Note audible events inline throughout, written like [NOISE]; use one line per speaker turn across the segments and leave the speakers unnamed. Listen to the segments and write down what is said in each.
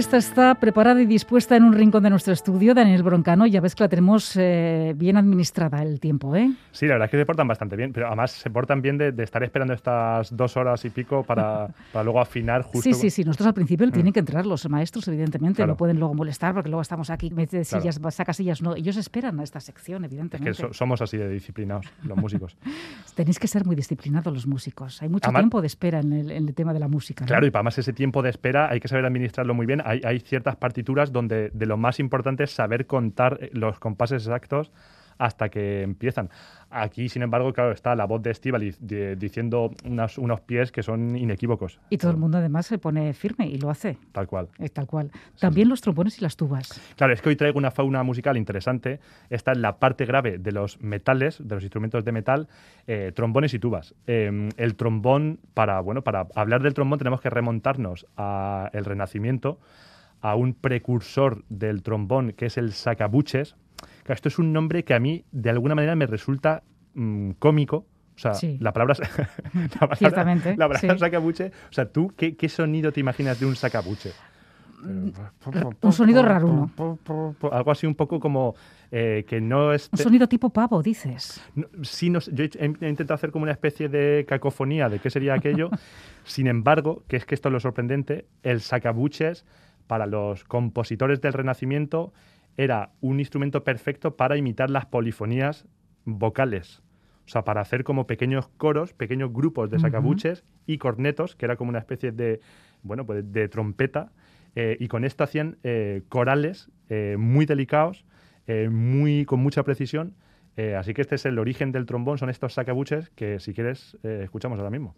Orquesta está preparada y dispuesta en un rincón de nuestro estudio, Daniel Broncano. Ya ves que la tenemos eh, bien administrada el tiempo, ¿eh?
Sí, la verdad es que se portan bastante bien, pero además se portan bien de, estar esperando estas dos horas y pico para, [LAUGHS] para, luego afinar justo.
Sí, sí, sí. Nosotros al principio mm. tienen que entrar los maestros, evidentemente. No pueden luego molestar porque luego estamos aquí, metes sillas, sacas sillas. No, ellos esperan a esta sección, evidentemente.
Es que somos así de disciplinados, los músicos. [LAUGHS]
Tenéis que ser muy disciplinados los músicos. Hay mucho tiempo de espera en el, tema de la música.
Claro, y para más ese tiempo de espera hay que saber administrarlo muy bien. Hay, hay ciertas partituras donde de lo más importante es saber contar eh, los compases exactos hasta que empiezan. Aquí, sin embargo, claro, está la voz de Estivali diciendo unos pies que son inequívocos.
Y todo el mundo además se pone firme y lo hace.
Tal cual.
Es tal cual. También los trombones y las tubas.
Claro, es que hoy traigo una fauna musical interesante. Esta es la parte grave de los metales, de los instrumentos de metal, eh, trombones y tubas. Em, el trombón, para, bueno, para hablar del trombón tenemos que remontarnos al Renacimiento a un precursor del trombón que es el sacabuches. esto es un nombre que a mí de alguna manera me resulta mm, cómico. O sea, la palabra, [LAUGHS] la palabra sacabuche. O sea, ¿tú qué, sonido te imaginas de un sacabuche?
Mm, un sonido raro,
Algo así un poco como eh, que no es...
Un sonido tipo pavo, dices.
sí, yo he, intentado hacer como una especie de cacofonía de qué sería aquello. [LAUGHS] Sin embargo, que es que esto es lo sorprendente, el sacabuches para los compositores del Renacimiento era un instrumento perfecto para imitar las polifonías vocales. O sea, para hacer como pequeños coros, pequeños grupos de sacabuches y cornetos, que era como una especie de, bueno, pues de trompeta. Eh, y con esto hacían eh, corales eh, muy delicados, muy, con mucha precisión. así que este es el origen del trombón, son estos sacabuches que si quieres escuchamos ahora mismo.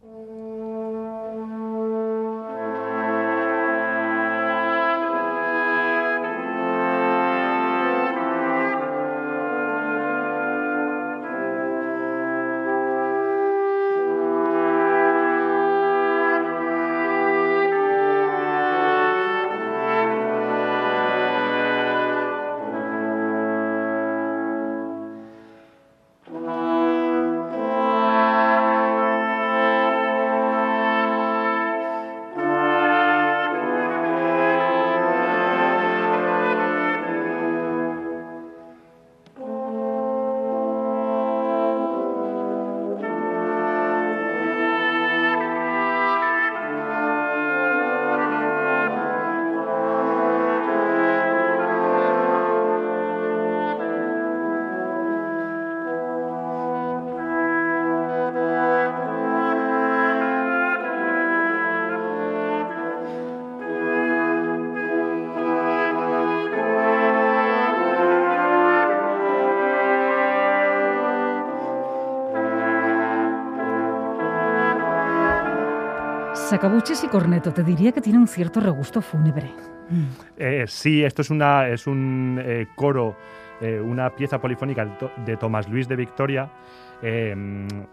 Sacabuches y corneto, te diría que tiene un cierto regusto fúnebre.
Eh, sí, esto es, una, es un eh, coro, eh, una pieza polifónica de Tomás Luis de Victoria.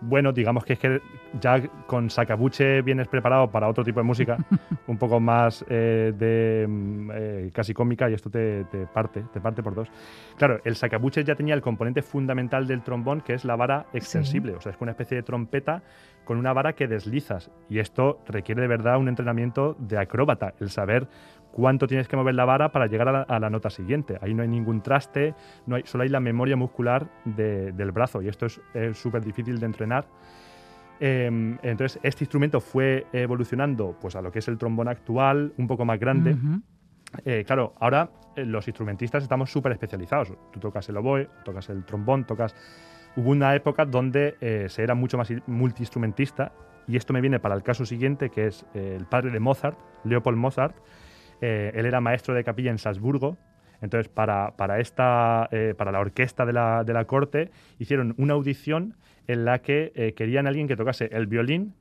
bueno, digamos que es que ya con Sacabuche vienes preparado para otro tipo de música, [LAUGHS] un poco más de mm, casi cómica y esto te, parte, te parte por dos. Claro, el Sacabuche ya tenía el componente fundamental del trombón que es la vara extensible, o sea, es una especie de trompeta con una vara que deslizas. Y esto requiere de verdad un entrenamiento de acróbata, el saber cuánto tienes que mover la vara para llegar a la, nota siguiente. Ahí no hay ningún traste, no hay, solo hay la memoria muscular del brazo y esto es súper difícil de entrenar. Em, entonces, este instrumento fue evolucionando pues, a lo que es el trombón actual, un poco más grande. Eh, claro, ahora eh, los instrumentistas estamos súper especializados. Tú tocas el oboe, tocas el trombón, tocas hubo una época donde eh, se era mucho más multiinstrumentista y esto me viene para el caso siguiente, que es eh, el padre de Mozart, Leopold Mozart. Eh, él era maestro de capilla en Salzburgo. Entonces, para, para, esta, para la orquesta de la, de la, corte, hicieron una audición en la que querían a alguien que tocase el violín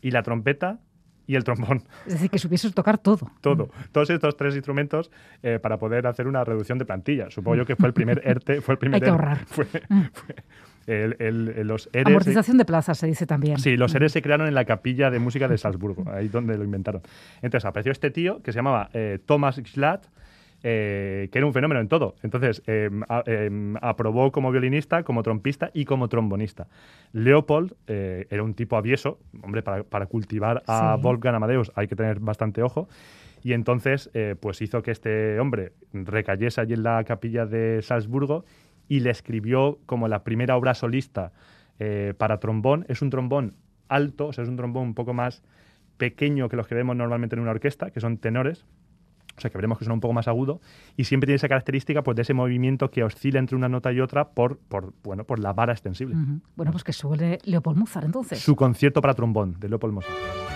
y la trompeta y el trombón.
Es decir, que supiese tocar todo.
Todo. Todos estos tres instrumentos eh, para poder hacer una reducción de plantilla. Supongo yo que fue el primer [LAUGHS] ERTE, fue el primer...
Hay que ahorrar.
Fue,
Mm.
El, el- los ERES...
Amortización de plazas se dice también.
Sí, los ERES se crearon en la capilla de música de Salzburgo, ahí donde lo inventaron. Entonces apareció este tío que se llamaba eh, Thomas Schlatt, eh, que era un fenómeno en todo. Entonces, eh, a- eh, aprobó como violinista, como trompista y como trombonista. Leopold eh, era un tipo avieso, hombre, para, para cultivar a
Sí.
Wolfgang Amadeus hay que tener bastante ojo. Y entonces, eh, pues hizo que este hombre recayese allí en la capilla de Salzburgo y le escribió como la primera obra solista eh, para trombón. Es un trombón alto, o sea, es un trombón un poco más pequeño que los que vemos normalmente en una orquesta, que son tenores. O sea, que veremos que suena un poco más agudo. Y siempre tiene esa característica pues, de ese movimiento que oscila entre una nota y otra por, por, bueno, por la vara extensible.
Bueno, pues que suele Leopold Mozart entonces.
Su concierto para trombón, de Leopold Mozart.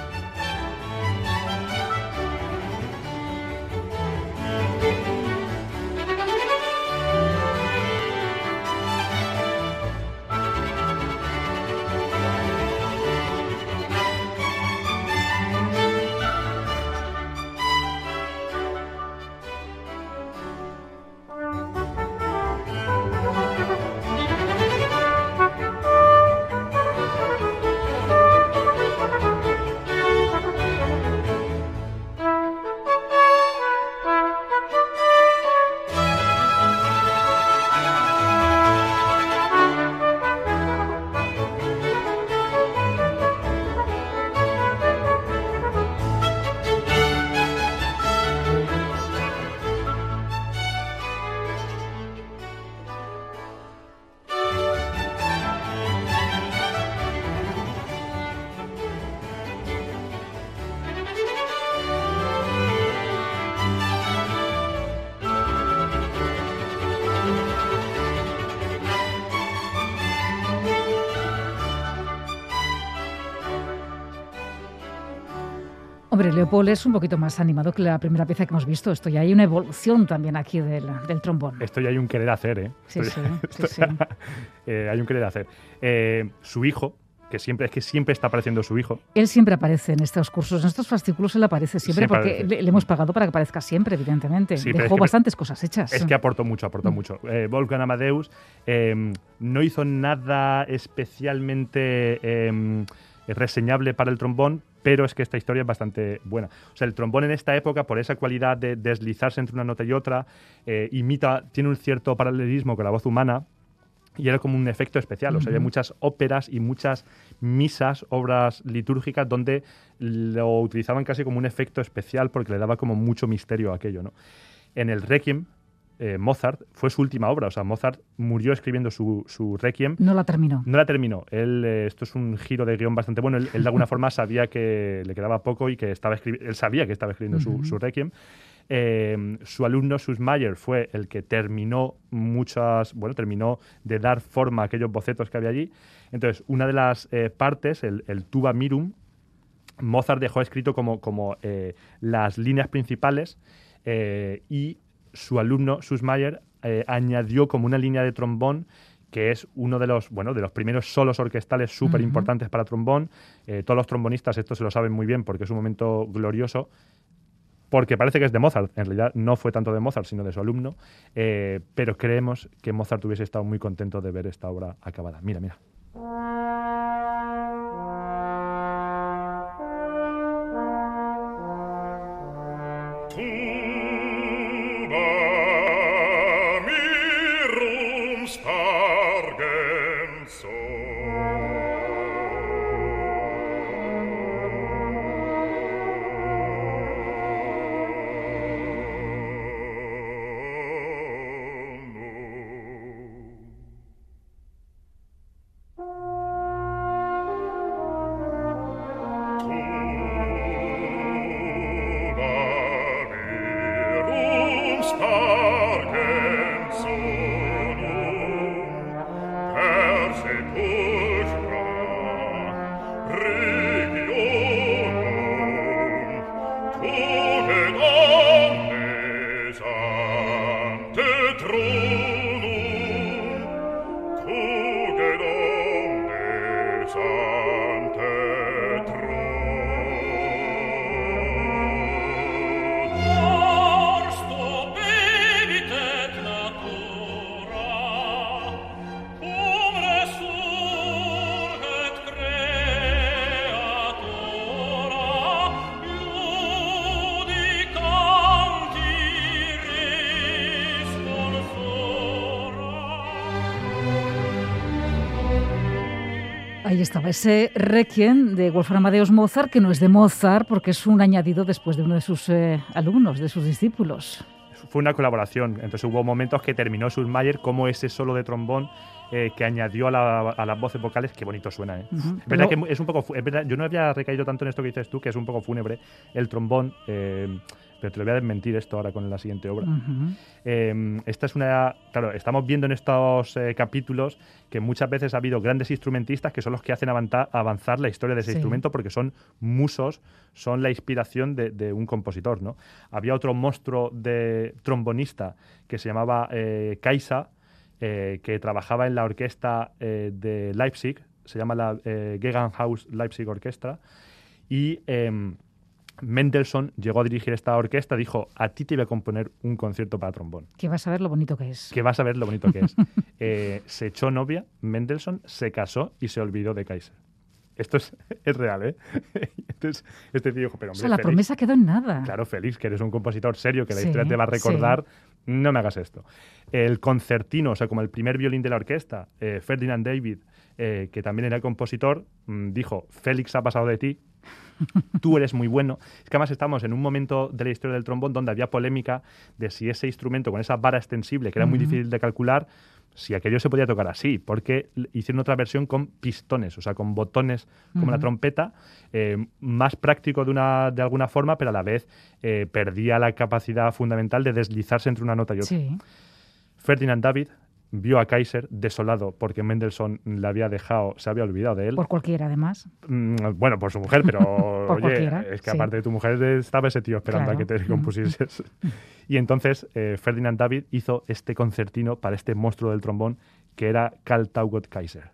Hombre, Leopold es un poquito más animado que la primera pieza que hemos visto. Esto ya hay una evolución también aquí del, del trombón.
Esto ya hay un querer hacer, ¿eh?
Sí,
Esto
sí, [LAUGHS] sí,
esto
sí.
ya- eh, hay un querer hacer. Eh, su hijo, que siempre es que siempre está apareciendo su hijo.
Él siempre aparece en estos cursos, en estos fascículos él aparece siempre,
Siempre
porque
aparece.
le, le hemos pagado para que aparezca siempre, evidentemente.
Sí,
Dejó bastantes cosas hechas.
Es que aportó mucho, aportó
Mm.
mucho. Eh, Wolfgang Amadeus eh, no hizo nada especialmente eh, reseñable para el trombón, pero es que esta historia es bastante buena. O sea, el trombón en esta época, por esa cualidad de deslizarse entre una nota y otra, eh, imita, tiene un cierto paralelismo con la voz humana. Y era como un efecto especial. O sea, había muchas óperas y muchas misas, obras litúrgicas, donde lo utilizaban casi como un efecto especial porque le daba como mucho misterio a aquello. ¿no? En el Requiem, eh, Mozart fue su última obra. O sea, Mozart murió escribiendo su, su Requiem.
No la terminó.
No la terminó. Él, eh, esto es un giro de guion bastante bueno. Él, él de alguna forma [LAUGHS] sabía que le quedaba poco y que estaba él sabía que estaba escribiendo su, su Requiem. Eh, su alumno Sussmayer fue el que terminó muchas, bueno, terminó de dar forma a aquellos bocetos que había allí. Entonces, una de las partes, el, el tuba mirum, Mozart dejó escrito como, como las líneas principales eh, y su alumno Sussmayer eh, añadió como una línea de trombón que es uno de los, bueno, de los primeros solos orquestales súper importantes para trombón. Eh, todos los trombonistas esto se lo saben muy bien porque es un momento glorioso, porque parece que es de Mozart. En realidad no fue tanto de Mozart, sino de su alumno. Eh, pero creemos que Mozart hubiese estado muy contento de ver esta obra acabada. Mira, mira.
Ahí estaba ese Requiem de Wolfgang Amadeus Mozart, que no es de Mozart porque es un añadido después de uno de sus eh, alumnos, de sus discípulos.
Fue una colaboración, entonces hubo momentos que terminó Schulmayer como ese solo de trombón eh, que añadió a, las voces vocales, qué bonito suena. ¿eh? Es verdad que es un poco, yo no había recaído tanto en esto que dices tú, que es un poco fúnebre el trombón. Eh, pero te lo voy a desmentir esto ahora con la siguiente obra. Em, esta es una. Claro, estamos viendo en estos eh, capítulos que muchas veces ha habido grandes instrumentistas que son los que hacen avanzar, la historia de ese instrumento porque son musos, son la inspiración de, un compositor. ¿no? Había otro monstruo de trombonista que se llamaba eh, Kaisa, eh, que trabajaba en la orquesta de Leipzig, se llama la Gegenhaus Leipzig Orchestra, y em, Mendelssohn llegó a dirigir esta orquesta, dijo, a ti te voy a componer un concierto para trombón.
Que vas a ver lo bonito que es.
Que vas a ver lo bonito que es. [LAUGHS] Eh, se echó novia, Mendelssohn se casó y se olvidó de Kaiser. Esto es, [LAUGHS] real, ¿eh? [LAUGHS] Entonces, este tío dijo, pero hombre,
O sea, la promesa quedó en nada.
Claro, feliz, que eres un compositor serio, que la historia te va a recordar, no me hagas esto. El concertino, o sea, como el primer violín de la orquesta, eh, Ferdinand David, eh, que también era compositor, mm, dijo, Félix ha pasado de ti, tú eres muy bueno. Es que además estamos en un momento de la historia del trombón donde había polémica de si ese instrumento con esa vara extensible, que era muy difícil de calcular, si aquello se podía tocar así, porque hicieron otra versión con pistones, o sea, con botones como la trompeta, eh, más práctico de, una, de alguna forma, pero a la vez eh, perdía la capacidad fundamental de deslizarse entre una nota y otra. Ferdinand David vio a Kaiser desolado porque Mendelssohn le había dejado, se había olvidado de él.
Por cualquiera, además.
Mm, bueno, por su mujer, pero [LAUGHS] oye, es que aparte de tu mujer estaba ese tío esperando a que te compusieses. [LAUGHS] y entonces eh, Ferdinand David hizo este concertino para este monstruo del trombón que era Karl Taugot Kaiser.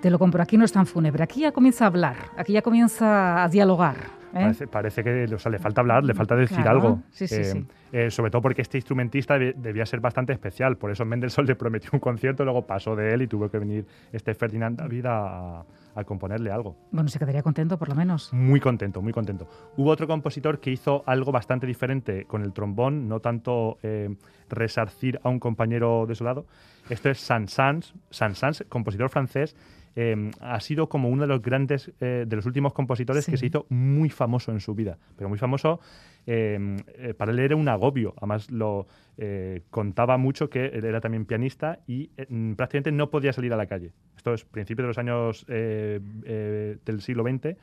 Te lo compro. Aquí no es tan fúnebre. Aquí ya comienza a hablar. Aquí ya comienza a dialogar.
¿eh? Parece, que le falta hablar, le falta decir algo. Eh, eh, sobre todo porque este instrumentista debía ser bastante especial. Por eso Mendelssohn le prometió un concierto, luego pasó de él y tuvo que venir este Ferdinand David a, a componerle algo.
Bueno, se quedaría contento por lo menos.
Muy contento, muy contento. Hubo otro compositor que hizo algo bastante diferente con el trombón, no tanto resarcir a un compañero de su lado, esto es Saint-Saëns, Saint-Saëns, compositor francés, eh, ha sido como uno de los grandes, eh, de los últimos compositores que se hizo muy famoso en su vida, pero muy famoso, eh, para él era un agobio, además lo contaba mucho que él era también pianista y prácticamente no podía salir a la calle. Esto es principio de los años del siglo XX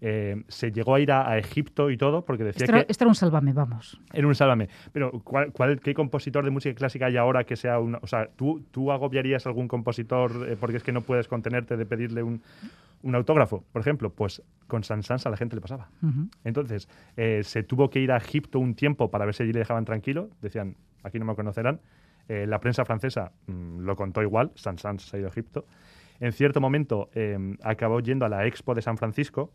eh, se llegó a ir a, Egipto y todo porque decía
que... Esto era un sálvame, vamos.
Era un sálvame. Pero ¿cuál, qué compositor de música clásica hay ahora que sea un... O sea, ¿tú, tú agobiarías a algún compositor eh, porque es que no puedes contenerte de pedirle un, autógrafo, por ejemplo? Pues con Sansans a la gente le pasaba. Entonces, eh, se tuvo que ir a Egipto un tiempo para ver si allí le dejaban tranquilo. Decían, aquí no me conocerán. la prensa francesa mm, lo contó igual, Sansans se ha ido a Egipto. En cierto momento acabó yendo a la Expo de San Francisco,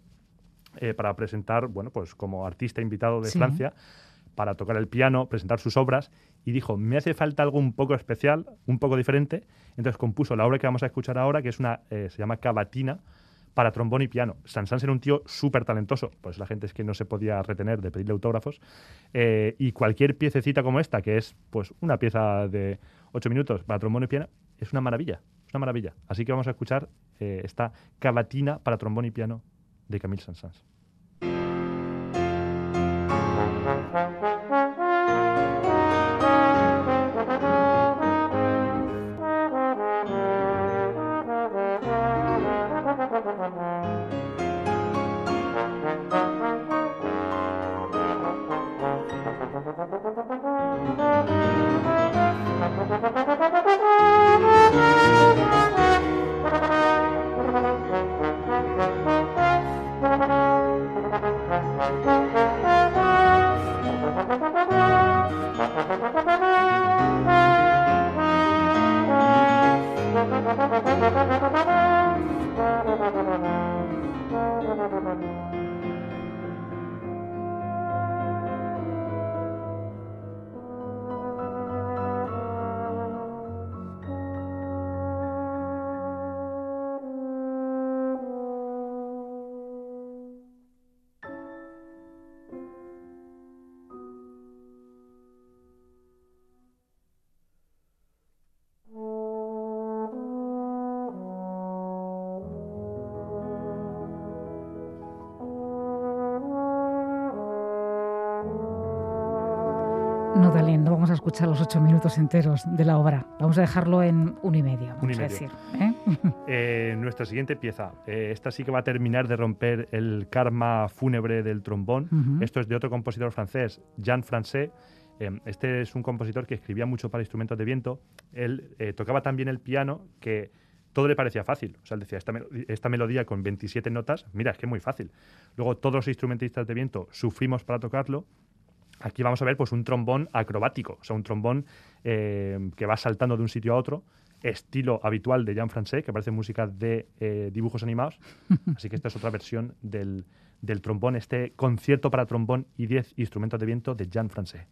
eh, para presentar, bueno, pues como artista invitado de Francia, para tocar el piano, presentar sus obras, y dijo, me hace falta algo un poco especial, un poco diferente, entonces compuso la obra que vamos a escuchar ahora, que es una, eh, se llama Cavatina, para trombón y piano. Sansans era un tío súper talentoso, pues la gente es que no se podía retener de pedirle autógrafos, eh, y cualquier piececita como esta, que es pues una pieza de ocho minutos para trombón y piano, es una maravilla, es una maravilla. Así que vamos a escuchar eh, esta cavatina para trombón y piano de Camille Saint-Saëns.
No, Dalín, no vamos a escuchar los ocho minutos enteros de la obra. Vamos a dejarlo en uno y medio, vamos a decir. ¿eh? [LAUGHS]
Eh, nuestra siguiente pieza. Eh, esta sí que va a terminar de romper el karma fúnebre del trombón.
Ujú.
Esto es de otro compositor francés, Jean Francais. Eh, este es un compositor que escribía mucho para instrumentos de viento. Él eh, tocaba tan bien el piano que todo le parecía fácil. O sea, él decía, esta, melo- esta melodía con 27 notas, mira, es que es muy fácil. Luego todos los instrumentistas de viento sufrimos para tocarlo. Aquí vamos a ver pues un trombón acrobático, o sea, un trombón eh, que va saltando de un sitio a otro, estilo habitual de Jean Francais, que parece música de eh, dibujos animados. [LAUGHS] Así que esta es otra versión del, del trombón, este concierto para trombón y 10 instrumentos de viento de Jean Francais.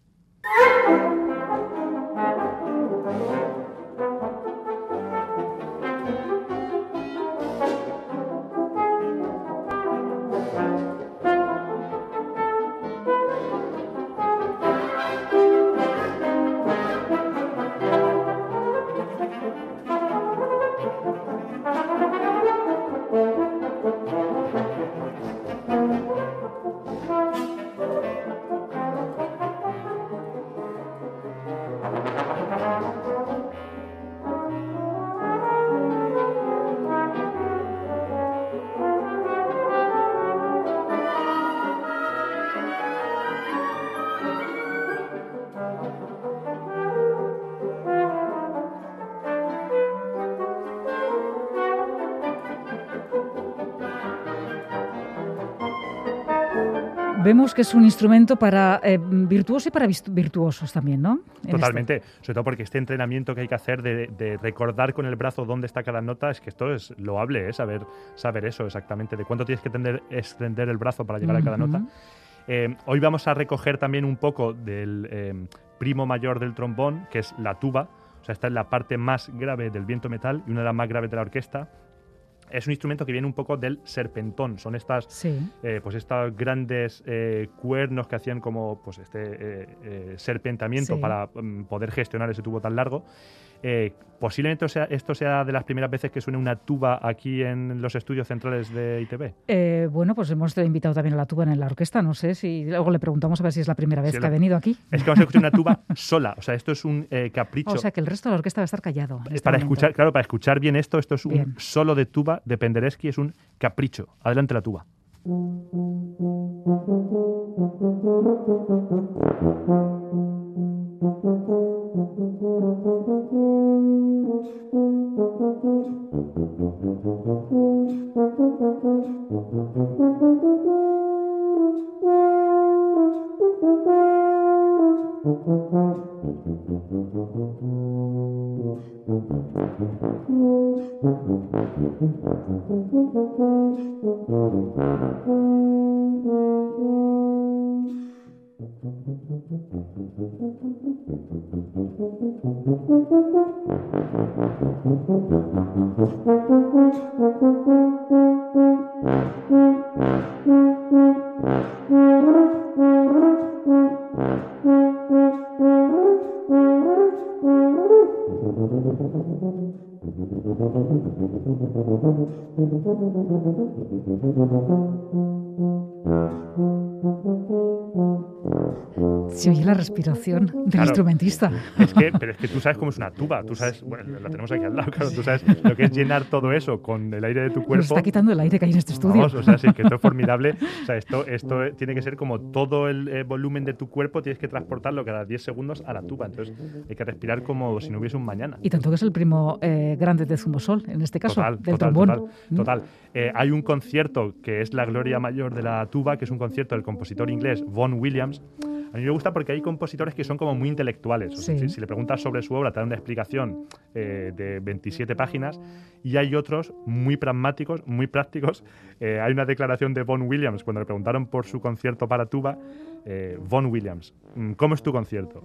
Vemos que es un instrumento para eh, virtuosos y para virtuosos también, ¿no? En este.
Totalmente, sobre todo porque este entrenamiento que hay que hacer de, de recordar con el brazo dónde está cada nota, es que esto es loable, ¿eh? saber, saber eso exactamente, de cuánto tienes que tender- extender el brazo para llegar a cada nota. Eh, hoy vamos a recoger también un poco del eh, primo mayor del trombón, que es la tuba. O sea, esta es la parte más grave del viento metal y una de las más graves de la orquesta. Es un instrumento que viene un poco del serpentón. Son estas,
Sí.
eh, pues estos grandes eh, cuernos que hacían como pues este eh, serpentamiento
Sí.
para mm, poder gestionar ese tubo tan largo. Eh, posiblemente o sea, esto sea de las primeras veces que suene una tuba aquí en los estudios centrales de ITV.
Eh, bueno, pues hemos invitado también a la tuba en la orquesta. No sé si luego le preguntamos a ver si es la primera vez
Sí,
que
la-
ha venido aquí.
Es que vamos a escuchar una tuba [LAUGHS] sola. O sea, esto es un eh, capricho.
O sea, que el resto de la orquesta va a estar callado. este
para
momento.
escuchar, claro, para escuchar bien esto, esto es un
Bien.
solo de tuba de Penderecki, es un capricho. Adelante la tuba. [LAUGHS]
嗯嗯嗯 la respiración del instrumentista.
Es que, pero es que tú sabes cómo es una tuba, tú sabes, bueno, la tenemos aquí al lado, claro, tú sabes lo que es llenar todo eso con el aire de tu cuerpo. Nos
está quitando el aire que hay en este estudio.
Vamos, o sea, sí, que esto es formidable. O sea, esto, esto tiene que ser como todo el eh, volumen de tu cuerpo, tienes que transportarlo cada 10 segundos a la tuba. Entonces hay que respirar como si no hubiese un mañana.
Y tanto que es el primo eh, grande de Zumosol, en este caso, del trombón.
Total, total. Eh, hay un concierto que es la gloria mayor de la tuba, que es un concierto del compositor inglés Vaughan Williams. A mí me gusta porque hay compositores que son como muy intelectuales. si, le preguntas sobre su obra, te dan una explicación eh, de 27 páginas. Y hay otros muy pragmáticos, muy prácticos. Eh, hay una declaración de Vaughan Williams cuando le preguntaron por su concierto para tuba. Eh, Vaughan Williams, mm, ¿cómo es tu concierto?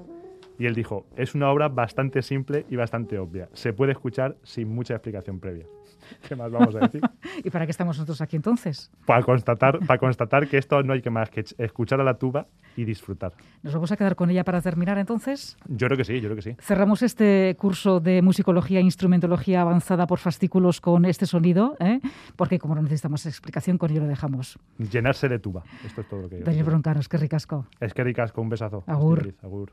Y él dijo, es una obra bastante simple y bastante obvia. Se puede escuchar sin mucha explicación previa. [LAUGHS] ¿Qué más vamos a decir?
¿Y para qué estamos nosotros aquí entonces?
Para constatar, para constatar que esto no hay que más que escuchar a la tuba y disfrutar.
¿Nos vamos a quedar con ella para terminar entonces?
Yo creo que sí, yo creo que sí.
Cerramos este curso de musicología e instrumentología avanzada por fascículos con este sonido, ¿eh? porque como no necesitamos explicación, con ello lo dejamos.
Llenarse de tuba, esto es todo lo que yo
Daniel Broncano, es que ricasco.
Es que ricasco, un besazo.
Agur.
Agur.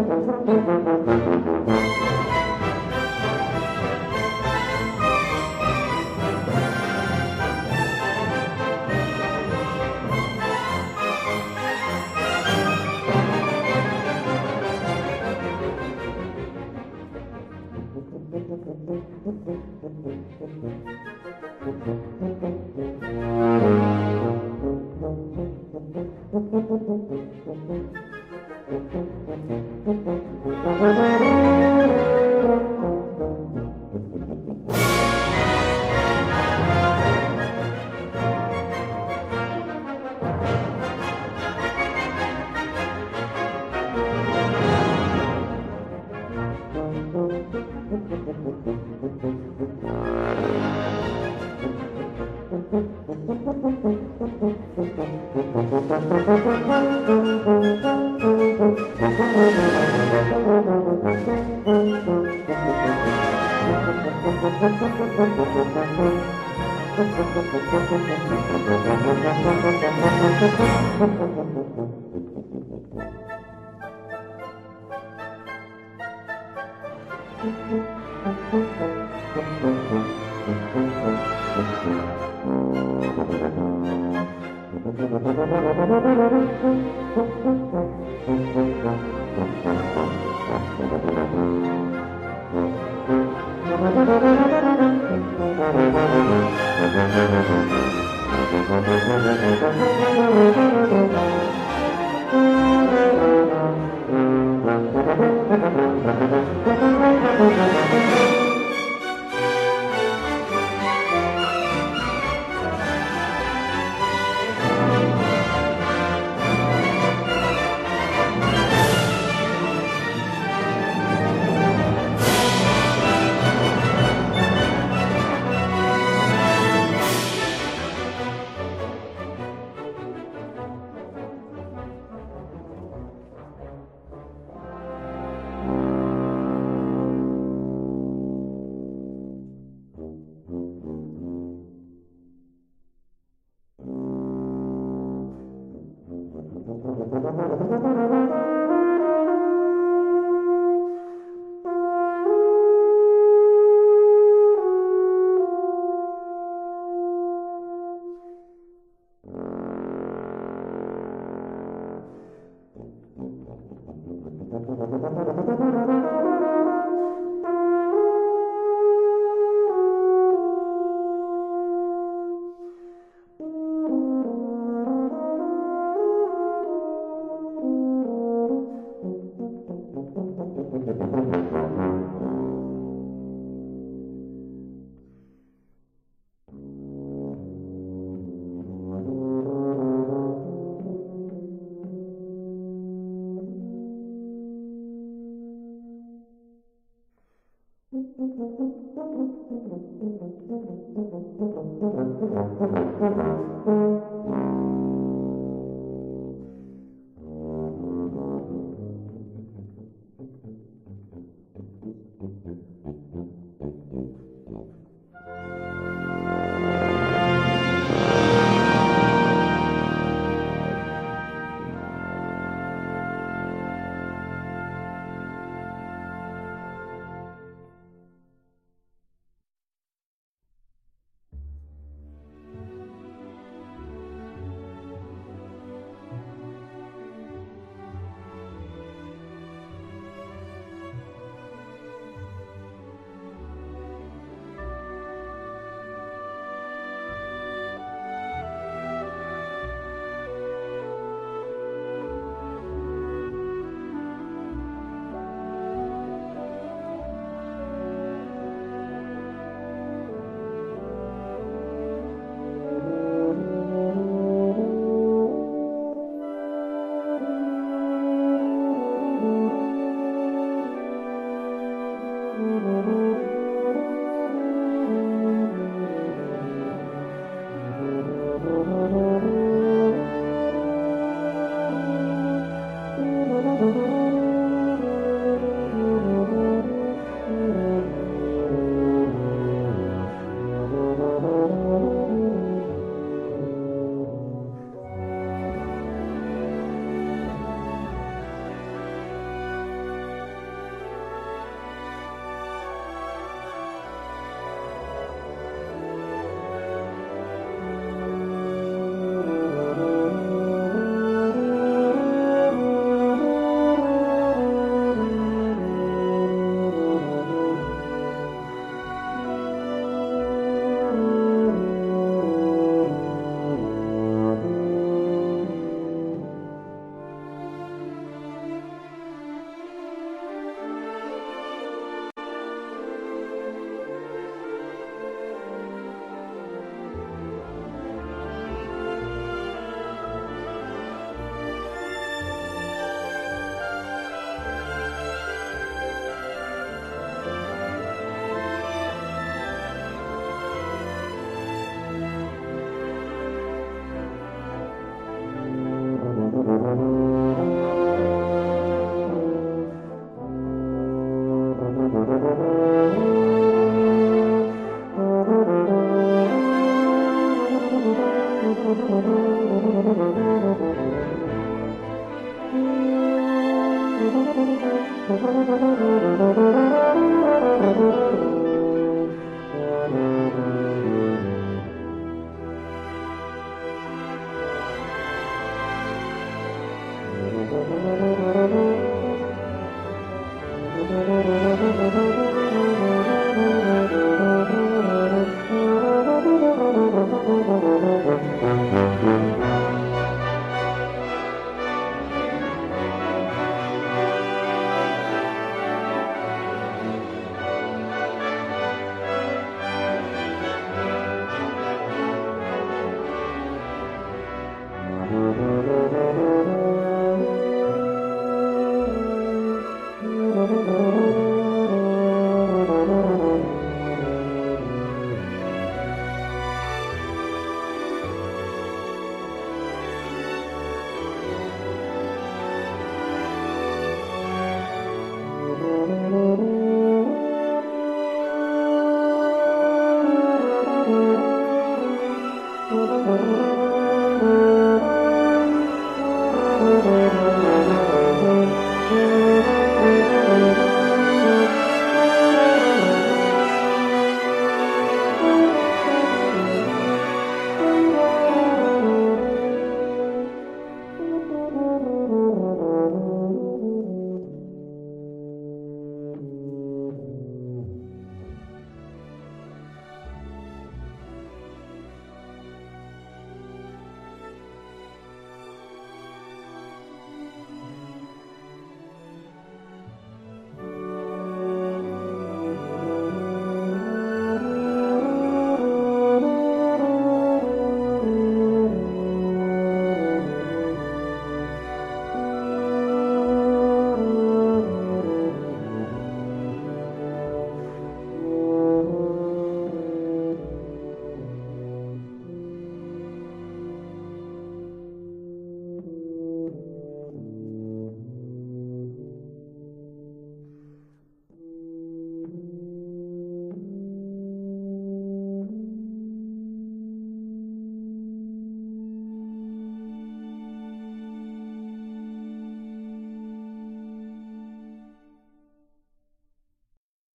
Thank [LAUGHS] you.